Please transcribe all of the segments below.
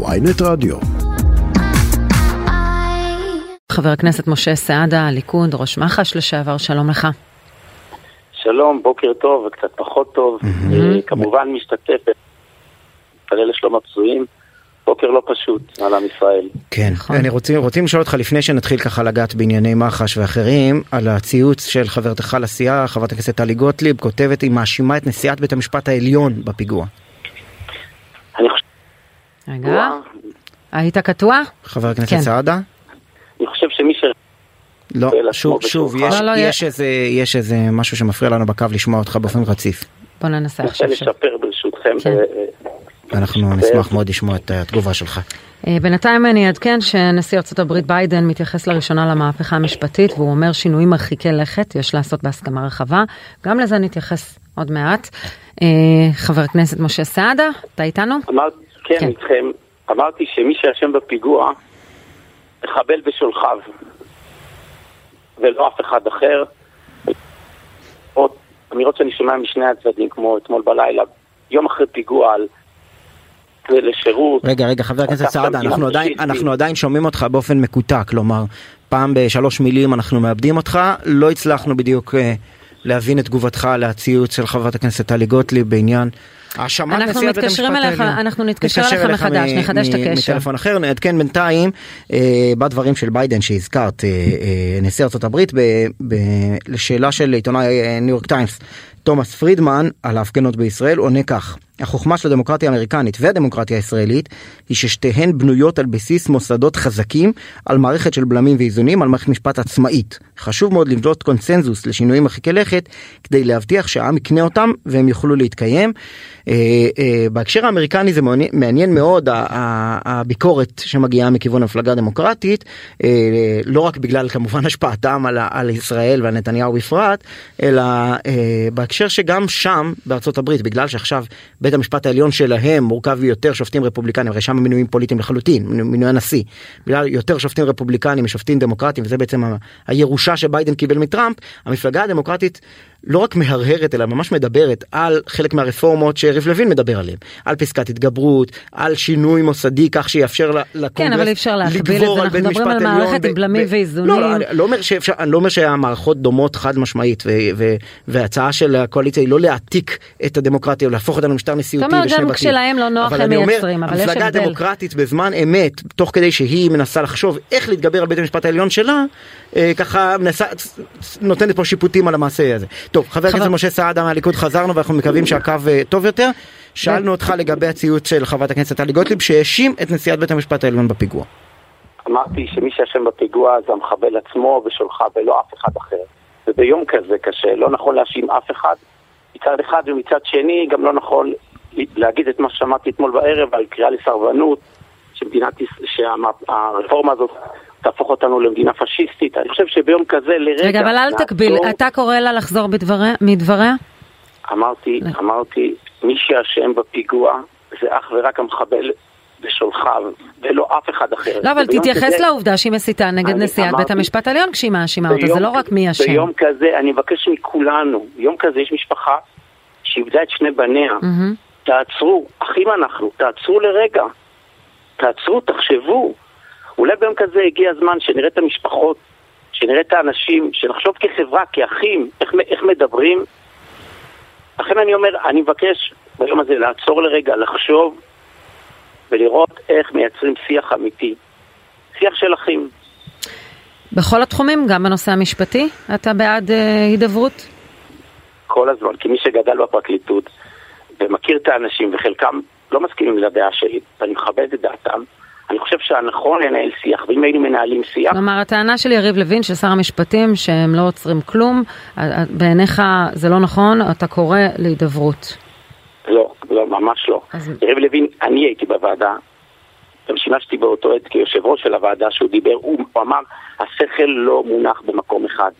ויינט רדיו. חבר הכנסת משה סעדה, הליכוד, ראש מח"ש לשעבר, שלום לך. שלום, בוקר טוב וקצת פחות טוב. אה, כמובן משתתפת, מתפלל לשלום הפצועים. בוקר לא פשוט על עם ישראל. כן, נכון. אני רוצים, רוצים לשאול אותך לפני שנתחיל ככה לגעת בענייני מח"ש ואחרים, על הציוץ של חברתך לסיעה, חברת הכנסת טלי גוטליב, כותבת היא מאשימה את נשיאת בית המשפט העליון בפיגוע. אני רגע, היית קטוע? חבר הכנסת כן. סעדה? אני חושב שמי ש... לא, שוב, שוב. יש, לא, לא, יש, איזה, יש איזה משהו שמפריע לנו בקו לשמוע אותך באופן רציף. בוא ננסה רוצה עכשיו. שוב. לשפר ברשותכם. כן. ו- אנחנו ו- נשמח מאוד לשמוע את התגובה שלך. אה, בינתיים אני אעדכן שנשיא ארצות הברית ביידן מתייחס לראשונה למהפכה המשפטית והוא אומר שינויים מרחיקי לכת יש לעשות בהסכמה רחבה. גם לזה נתייחס עוד מעט. אה, חבר הכנסת משה סעדה, אתה איתנו? אמרת, כן, כן. איתכם. אמרתי שמי שאשם בפיגוע, מחבל בשולחיו, ולא אף אחד אחר. עוד אמירות שאני שומע משני הצדדים, כמו אתמול בלילה, יום אחרי פיגוע על... לשירות. רגע, רגע, חבר הכנסת סעדה, אנחנו עדיין. אנחנו עדיין שומעים אותך באופן מקוטע, כלומר, פעם בשלוש מילים אנחנו מאבדים אותך, לא הצלחנו בדיוק אה, להבין את תגובתך לציוץ של חברת הכנסת טלי גוטליב בעניין האשמת אנחנו נשיאת בית מתקשרים המשפט אליך, העליון. אנחנו נתקשר אליך מחדש, נחדש את הקשר. מטלפון אחר, נעדכן בינתיים אה, בדברים של ביידן שהזכרת, אה, אה, נשיא ארצות הברית, ב, ב, לשאלה של עיתונאי ניו יורק טיימס, תומאס פרידמן, על ההפגנות בישראל, עונה כך: החוכמה של הדמוקרטיה האמריקנית והדמוקרטיה הישראלית היא ששתיהן בנויות על בסיס מוסדות חזקים, על מערכת של בלמים ואיזונים, על מערכת משפט עצמאית. חשוב מאוד לבנות קונצנזוס לשינויים מרחיקי לכת, כדי להבטיח שהעם יקנה אותם והם יוכלו להתקיים. אה, אה, בהקשר האמריקני זה מעניין, מאוד הביקורת שמגיעה מכיוון המפלגה הדמוקרטית, אה, לא רק בגלל כמובן השפעתם על, ישראל ועל נתניהו בפרט, אלא בהקשר שגם שם בארצות הברית, בגלל שעכשיו בית המשפט העליון שלהם מורכב מיותר שופטים רפובליקנים, הרי שם מינויים פוליטיים לחלוטין, מינוי- הנשיא, בגלל יותר שופטים רפובליקנים משופטים דמוקרטיים, וזה בעצם הירושה שביידן קיבל מטראמפ, המפלגה הדמוקרטית לא רק מהרהרת אלא ממש מדברת על חלק מהרפורמות שיריב לוין מדבר עליהם, על פסקת התגברות, על שינוי מוסדי כך שיאפשר לקונגרס כן, אבל אפשר להקביל את זה, אנחנו מדברים על מערכת עם בלמים ואיזונים. לא, לא, אני לא אומר שאפשר, אני לא אומר שהמערכות דומות חד משמעית, וההצעה של הקואליציה היא לא להעתיק את הדמוקרטיה או להפוך אותנו למשטר נשיאותי אתה אומר, ושני גם בתים. כשלהם לא נוח הם מייצרים, אבל יש המפלגה הבדל. הדמוקרטית בזמן אמת, תוך כדי שהיא מנסה לחשוב איך להתגבר על בית המשפט העליון שלה, אה, ככה מנסה, נותנת פה שיפוטים על המעשה הזה. טוב, חבר חבר- הכנסת משה סעדה מהליכוד חזרנו ואנחנו מקווים שהקו אה, טוב יותר. שאלנו אותך לגבי הציוץ של חברת הכנסת טלי גוטליב שהאשים את נשיאת בית המשפט העליון בפיגוע. אמרתי שמי שאשם בפיגוע זה המחבל עצמו ושולחיו ולא אף אחד אחר. וביום כזה קשה, לא נכון להאשים אף אחד מצד אחד ומצד שני גם לא נכון להגיד את מה ששמעתי אתמול בערב על קריאה לסרבנות, שמדינת, שהרפורמה הזאת תהפוך אותנו למדינה פשיסטית. אני חושב שביום כזה לרגע... רגע, אבל אל. תקביל, אתה קורא לה לחזור בדבריה- מדבריה? אמרתי, אמרתי, מי שאשם בפיגוע זה אך ורק המחבל ושולחיו, ולא אף אחד אחר. לא, אבל תתייחס כזה- לעובדה שהיא מסיתה נגד נשיאת בית המשפט העליון כשהיא מאשימה אותה, זה לא רק מי אשם. ביום כזה, אני מבקש מכולנו, ביום כזה יש משפחה שאיבדה את שני בניה. מהמם. תעצרו, אחים אנחנו, תעצרו לרגע. תעצרו, תחשבו. אולי ביום כזה הגיע הזמן שנראה את המשפחות, שנראה את האנשים, שנחשוב כחברה, כאחים, איך, איך מדברים. לכן אני אומר, אני מבקש ביום הזה לעצור לרגע, לחשוב ולראות איך מייצרים שיח אמיתי. שיח של אחים. בכל התחומים, גם בנושא המשפטי, אתה בעד אה, הידברות? כל הזמן, כמי שגדל בפרקליטות ומכיר את האנשים וחלקם לא מסכימים לדעה שלי, ואני מכבד את דעתם, אני חושב שהנכון לנהל שיח, ואם היינו מנהלים שיח, כלומר, הטענה של יריב לוין, של שר המשפטים, שהם לא עוצרים כלום, אה, אה, בעיניך זה לא נכון, אתה קורא להידברות. לא, לא, ממש לא. אז- יריב לוין, אני הייתי בוועדה, גם שימשתי באותו עת כיושב ראש של הוועדה שהוא דיבר, הוא, הוא אמר, השכל לא מונח במקום אחד.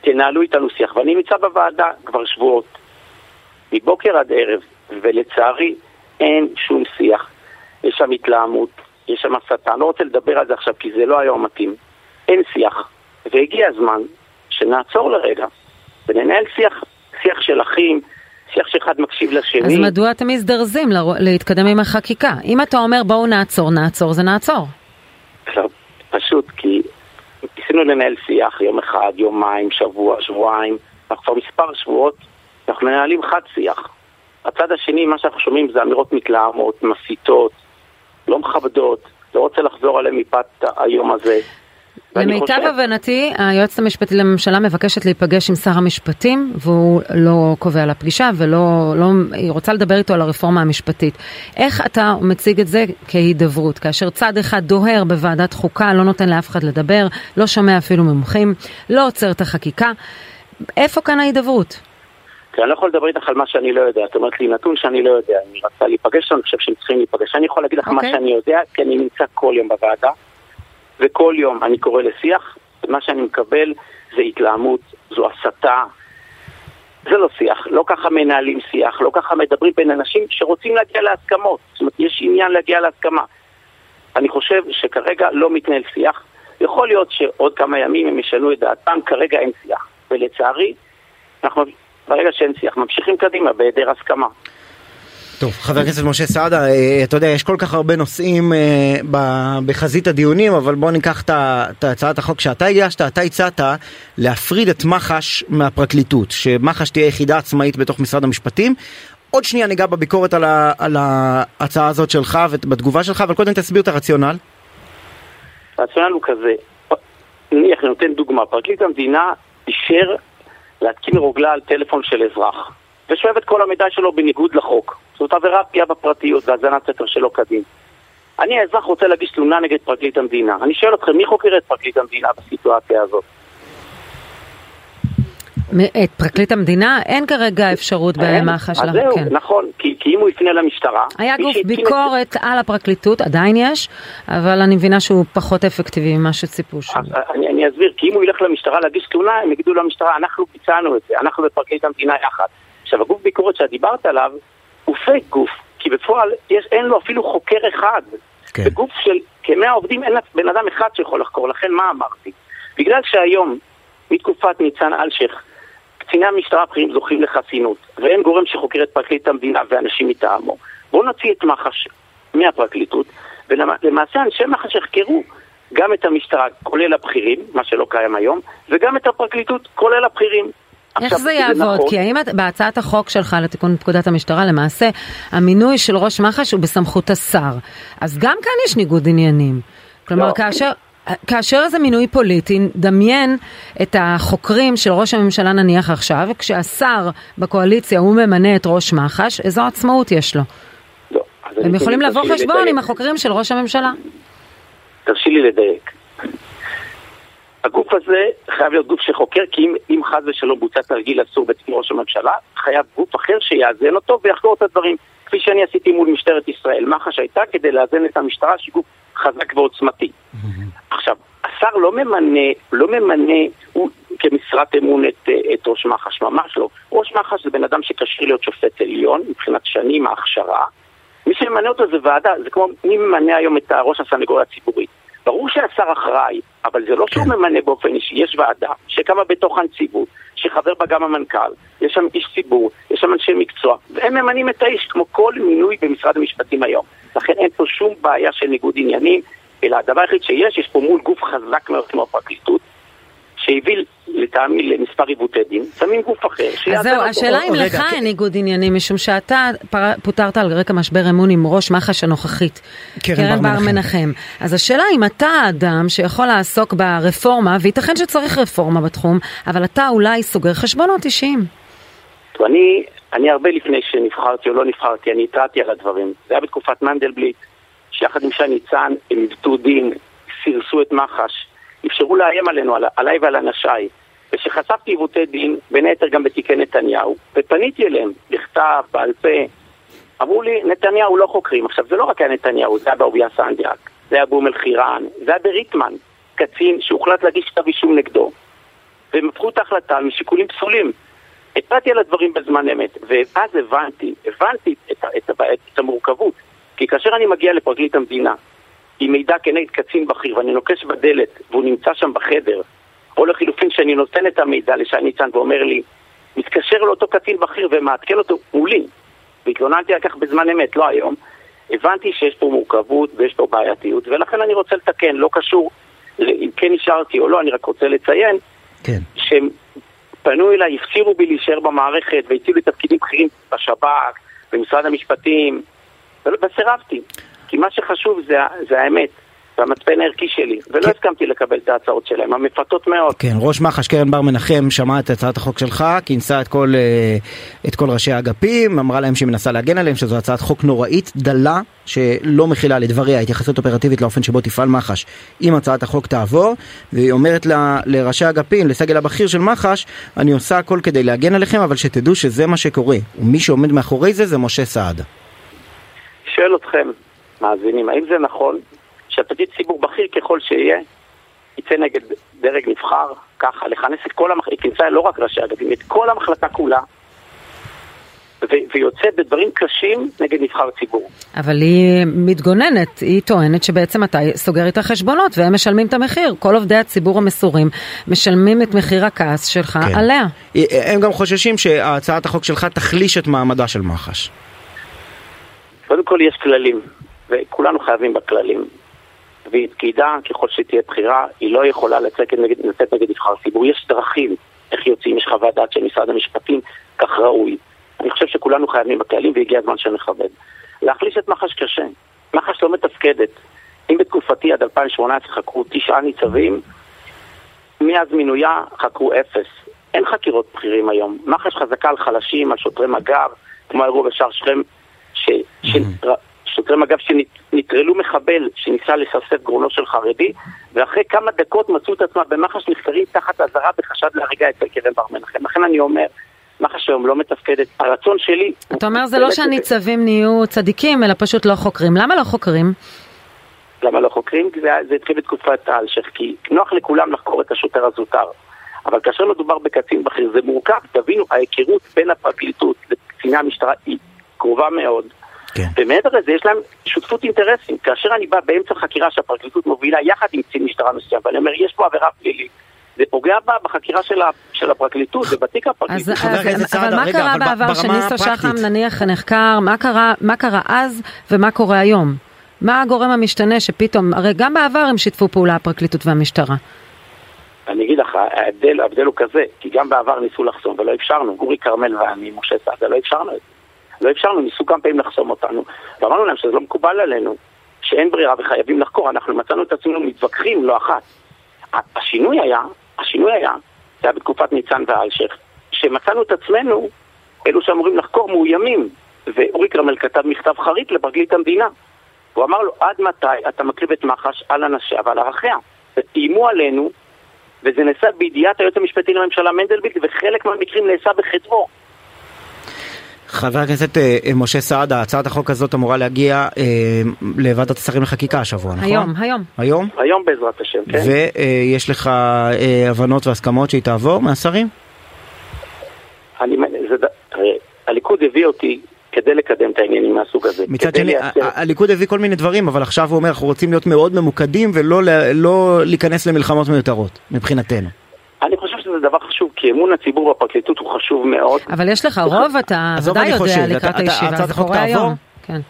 תנהלו איתנו שיח, ואני נמצא בוועדה כבר שבועות, מבוקר עד ערב, ולצערי אין שום שיח. יש שם התלהמות, יש שם הסתה, אני לא רוצה לדבר על זה עכשיו כי זה לא היום מתאים. אין שיח, והגיע הזמן שנעצור לרגע וננהל שיח, שיח של אחים, שיח שאחד מקשיב לשני. אז מדוע אתם מזדרזים להתקדם עם החקיקה? אם אתה אומר בואו נעצור, נעצור, זה נעצור. פשוט כי ניסינו לנהל שיח יום אחד, יומיים, שבוע, שבועיים, אנחנו כבר מספר שבועות, אנחנו מנהלים חד שיח. הצד השני, מה שאנחנו שומעים זה אמירות מתלהמות, מסיתות, לא מכבדות, לא רוצה לחזור עליהן מפאת היום הזה. למיטב חושב... הבנתי, היועצת המשפטית לממשלה מבקשת להיפגש עם שר המשפטים, והוא לא קובע לה פגישה, ולא, לא, היא רוצה לדבר איתו על הרפורמה המשפטית. איך אתה מציג את זה כהידברות, כאשר צד אחד דוהר בוועדת חוקה, לא נותן לאף אחד לדבר, לא שומע אפילו מומחים, לא עוצר את החקיקה, איפה כאן ההידברות? כי אני לא יכול לדבר איתך על מה שאני לא יודע. את אומרת לי נתון שאני לא יודע. אני רצה להיפגש, אני חושב שהם צריכים להיפגש. אני יכול להגיד לך okay. מה אוקיי. שאני יודע, כי אני נמצא כל יום בוועדה. וכל יום אני קורא לשיח, ומה שאני מקבל זה התלהמות, זו הסתה. זה לא שיח, לא ככה מנהלים שיח, לא ככה מדברים בין אנשים שרוצים להגיע להסכמות. זאת אומרת, יש עניין להגיע להסכמה. אני חושב שכרגע לא מתנהל שיח. יכול להיות שעוד כמה ימים הם ישנו את דעתם, כרגע אין שיח. ולצערי, אנחנו ברגע שאין שיח ממשיכים קדימה בהיעדר הסכמה. טוב, חבר הכנסת משה סעדה, אה, אתה יודע, יש כל כך הרבה נושאים אה, בחזית הדיונים, אבל בוא ניקח את הצעת החוק שאתה הגשת, אתה הצעת להפריד את מח"ש מהפרקליטות, שמח"ש תהיה יחידה עצמאית בתוך משרד המשפטים. עוד שנייה ניגע בביקורת על, ה, על ההצעה הזאת שלך ובתגובה שלך, אבל קודם תסביר את הרציונל. הרציונל הוא כזה, נניח, אני נותן דוגמה, פרקליט המדינה אישר להתקין רוגלה על טלפון של אזרח. ושואב את כל המידע שלו בניגוד לחוק. זאת עבירה פגיעה בפרטיות והאזנת סתר שלא כדין. אני האזרח רוצה להגיש תלונה נגד פרקליט המדינה. אני שואל אתכם, מי חוקר את פרקליט המדינה בסיטואציה הזאת? את פרקליט המדינה אין כרגע אפשרות במח"ש. אז זהו, כן. נכון, כי, כי אם הוא יפנה למשטרה... היה גוף ביקורת את... על הפרקליטות, עדיין יש, אבל אני מבינה שהוא פחות אפקטיבי ממה שציפו שם. אני, אני אסביר, כי אם הוא ילך למשטרה להגיש תלונה, הם יגידו למשטרה, אנחנו ביצענו את זה, אנחנו ופרקליט המדינה יחד. עכשיו, הגוף ביקורת שאת דיברת עליו, הוא פייק גוף, כי בפועל יש, אין לו אפילו חוקר אחד. כן. בגוף של כמאה עובדים אין בן אדם אחד שיכול לחקור, לכן מה אמרתי? בגלל שהיום, מתקופת ניצן אלשיך, קציני המשטרה הבכירים זוכים לחסינות, ואין גורם שחוקר את פרקליט המדינה ואנשים מטעמו. בואו נוציא את מח"ש מהפרקליטות, ולמעשה אנשי מח"ש יחקרו גם את המשטרה, כולל הבכירים, מה שלא קיים היום, וגם את הפרקליטות, כולל הבכירים. איך זה יעבוד? נכון. כי האם בהצעת החוק שלך לתיקון פקודת המשטרה, למעשה המינוי של ראש מח"ש הוא בסמכות השר. אז גם כאן יש ניגוד עניינים. כלומר, לא. כאשר... כאשר זה מינוי פוליטי, דמיין את החוקרים של ראש הממשלה נניח עכשיו, כשהשר בקואליציה הוא ממנה את ראש מח"ש, איזו עצמאות יש לו? לא. הם יכולים לבוא חשבון לדייק. עם החוקרים של ראש הממשלה. תרשי לי לדייק. הגוף הזה חייב להיות גוף שחוקר, כי אם, אם חס ושלום בוצע תרגיל אסור בתקין ראש הממשלה, חייב גוף אחר שיאזן אותו ויחקור את הדברים. כפי שאני עשיתי מול משטרת ישראל. מח"ש הייתה כדי לאזן את המשטרה שהיא חזק ועוצמתי. עכשיו, השר לא ממנה, לא ממנה, הוא כמשרת אמון את, את ראש מח"ש, ממש לא. ראש מח"ש זה בן אדם שכשיר להיות שופט עליון, מבחינת שנים ההכשרה. מי שממנה אותו זה ועדה, זה כמו מי ממנה היום את ראש הסנגוריה הציבורית. ברור שהשר אחראי, אבל זה לא שהוא כן. ממנה באופן אישי, יש ועדה שקמה בתוך הנציבות, שחבר בה גם המנכ"ל, יש שם איש ציבור, יש שם אנשי מקצוע, והם ממנים את האיש כמו כל מינוי במשרד המשפטים היום. לכן אין פה שום בעיה של ניגוד עניינים, אלא הדבר היחיד שיש, יש פה מול גוף חזק מאוד כמו הפרקליטות, שהביא לטעמי למספר עיוותי דין, שמים גוף אחר. אז זהו, השאלה אם לך אין ניגוד עניינים, משום שאתה פוטרת על רקע משבר אמון עם ראש מח"ש הנוכחית, קרן בר מנחם. אז השאלה אם אתה האדם שיכול לעסוק ברפורמה, וייתכן שצריך רפורמה בתחום, אבל אתה אולי סוגר חשבונות אישיים. אני, אני הרבה לפני שנבחרתי או לא נבחרתי, אני התרעתי על הדברים. זה היה בתקופת מנדלבליט, שיחד עם שי ניצן הם עיוותו דין, סירסו את מח"ש. אפשרו לאיים עלינו, על, עליי ועל אנשיי. וכשחשפתי עיוותי דין, בין היתר גם בתיקי נתניהו, ופניתי אליהם, בכתב, בעל פה, אמרו לי, נתניהו לא חוקרים. עכשיו, זה לא רק היה נתניהו, זה היה באוביה סנדיאק, זה היה באום אל-חיראן, זה היה בריטמן, קצין שהוחלט להגיש כתב אישום נגדו. והם הפכו את ההחלטה משיקולים פסולים. התרעתי על הדברים בזמן אמת, ואז הבנתי, הבנתי את, את, את, את המורכבות. כי כאשר אני מגיע לפרקליט המדינה, עם מידע כנגד קצין בכיר ואני נוקש בדלת והוא נמצא שם בחדר, או לחילופין שאני נותן את המידע לשי ניצן ואומר לי, מתקשר לאותו קצין בכיר ומעדכן אותו מולי, והתלוננתי על כך בזמן אמת, לא היום, הבנתי שיש פה מורכבות ויש פה בעייתיות, ולכן אני רוצה לתקן, לא קשור אם כן נשארתי או לא, אני רק רוצה לציין כן. שהם פנו אליי, הפצירו בי להישאר במערכת והציעו לי תפקידים בכירים בשב"כ, במשרד המשפטים, וסירבתי. כי מה שחשוב זה, זה האמת. והמצפן הערכי שלי, ולא כן. הסכמתי לקבל את ההצעות שלהם, המפתות מאוד. כן, ראש מח"ש קרן בר מנחם שמעה את הצעת החוק שלך, כינסה את כל, אה, את כל ראשי האגפים, אמרה להם שהיא מנסה להגן עליהם, שזו הצעת חוק נוראית, דלה, שלא מכילה לדבריה התייחסות אופרטיבית לאופן שבו תפעל מח"ש אם הצעת החוק תעבור, והיא אומרת ל, לראשי האגפים, לסגל הבכיר של מח"ש, אני עושה הכל כדי להגן עליכם, אבל שתדעו שזה מה שקורה, ומי שעומד מאחורי זה זה משה סעדה. שואל אתכם, מאזינים, האם זה נכון שפקיד ציבור בכיר ככל שיהיה, יצא נגד דרג נבחר, ככה, לכנס את כל המחלקה, היא כינסה לא רק ראשי אגבים, את כל המחלקה כולה, ויוצא בדברים קשים נגד נבחר ציבור. אבל היא מתגוננת, היא טוענת שבעצם אתה סוגר איתה חשבונות והם משלמים את המחיר. כל עובדי הציבור המסורים משלמים את מחיר הכעס שלך כן. עליה. הם גם חוששים שהצעת החוק שלך תחליש את מעמדה של מח"ש. קודם כל יש כללים, וכולנו חייבים בכללים. והיא פקידה, ככל שתהיה בחירה, היא לא יכולה לצאת נגד, לצאת נגד נבחר ציבור. יש דרכים איך יוצאים, יש חוות דעת של משרד המשפטים, כך ראוי. אני חושב שכולנו חייבים בכללים והגיע הזמן שנכבד. להחליש את מח"ש קשה. מח"ש לא מתפקדת. אם בתקופתי עד 2018 חקרו תשעה ניצבים, מאז מינויה חקרו אפס. אין חקירות בכירים היום. מח"ש חזקה על חלשים, על שוטרי מג"ב, כמו האירוע בשער שכם, ש... ש... שוטרי מג"ב שנטרלו מחבל שניסה לסרסף גרונו של חרדי, ואחרי כמה דקות מצאו את עצמם במח"ש נחקרים תחת אזהרה בחשד להריגה אצל קרן בר מנחם. לכן אני אומר, מח"ש היום לא מתפקדת. הרצון שלי... אתה אומר זה לא שהניצבים נהיו צדיקים, אלא פשוט לא חוקרים. למה לא חוקרים? למה לא חוקרים? זה, זה התחיל בתקופת האלשיך, כי נוח לכולם לחקור את השוטר הזוטר. אבל כאשר מדובר בקצין בכיר זה מורכב, תבינו, ההיכרות בין הפרקליטות לקציני המשטרה היא קרובה מאוד. כן. ומעבר לזה יש להם שותפות אינטרסים. כאשר אני בא באמצע חקירה שהפרקליטות מובילה יחד עם קצין משטרה מסוים, ואני אומר, יש פה עבירה פלילית. זה פוגע בה בחקירה של, ה, של הפרקליטות, זה בתיק הפרקליטות. אז, אז, אבל מה קרה בעבר שניסו שחם נניח נחקר, מה קרה, מה קרה אז ומה קורה היום? מה הגורם המשתנה שפתאום, הרי גם בעבר הם שיתפו פעולה הפרקליטות והמשטרה. אני אגיד לך, ההבדל, ההבדל הוא כזה, כי גם בעבר ניסו לחסום ולא אפשרנו, גורי כרמל ואני, משה סעדה, לא אפשרנו את זה. לא אפשרנו, ניסו כמה פעמים לחסום אותנו, ואמרנו להם שזה לא מקובל עלינו, שאין ברירה וחייבים לחקור, אנחנו מצאנו את עצמנו מתווכחים לא אחת. השינוי היה, השינוי היה, זה היה בתקופת ניצן ואלשיך, שמצאנו את עצמנו, אלו שאמורים לחקור מאוימים, ואורי קרמל כתב מכתב חריט לפרקליט המדינה. הוא אמר לו, עד מתי אתה מקריב את מח"ש על אנשיה ועל ערכיה? ואיימו עלינו, וזה נעשה בידיעת היועץ המשפטי לממשלה מנדלבליט, וחלק מהמקרים נעשה בחטאו. חבר הכנסת אה, אה, משה סעדה, הצעת החוק הזאת אמורה להגיע אה, לוועדת השרים לחקיקה השבוע, נכון? היום, היום. היום? היום בעזרת השם, כן. ויש לך אה, הבנות והסכמות שהיא תעבור מהשרים? אני, זה, הליכוד הביא אותי כדי לקדם את העניינים מהסוג הזה. מצד שני, לייצר... הליכוד הביא כל מיני דברים, אבל עכשיו הוא אומר, אנחנו רוצים להיות מאוד ממוקדים ולא לא להיכנס למלחמות מיותרות, מבחינתנו. שזה דבר חשוב, כי אמון הציבור בפרקליטות הוא חשוב מאוד. אבל יש לך רוב, אתה ודאי יודע לקראת הישיבה, זה קורה היום. כן.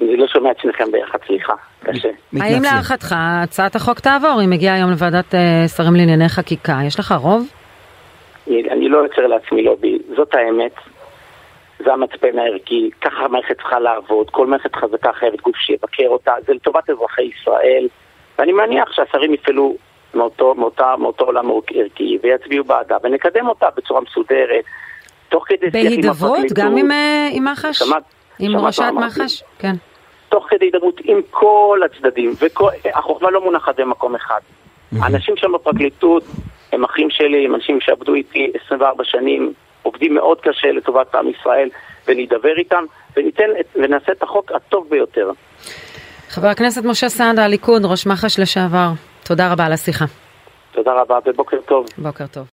אני לא שומע את שניכם ביחד, סליחה, קשה. האם להערכתך הצעת החוק תעבור, היא מגיעה היום לוועדת אה, שרים לענייני חקיקה, יש לך רוב? אני לא יוצר לעצמי לובי, זאת האמת. זה המצפן הערכי, ככה המערכת צריכה לעבוד, כל מערכת חזקה חייבת גוף שיבקר אותה, זה לטובת אזרחי ישראל, ואני מניח שהשרים יפעלו מאותו, מאותה, מאותו עולם ערכי ויצביעו בעדה ונקדם אותה בצורה מסודרת, תוך כדי שיח עם הפרקליטות. בהידברות? גם עם, אה, עם מח"ש? שמעת, עם ראשת מח"ש? כן. תוך כדי הידברות עם כל הצדדים, והחוכמה לא מונחת במקום אחד. האנשים שם בפרקליטות הם אחים שלי, הם אנשים שעבדו איתי 24 שנים, עובדים מאוד קשה לטובת עם ישראל, ונדבר איתם, וניתן, ונעשה את החוק הטוב ביותר. חבר הכנסת משה סעדה, הליכוד, ראש מח"ש לשעבר. תודה רבה על השיחה. תודה רבה ובוקר טוב. בוקר טוב.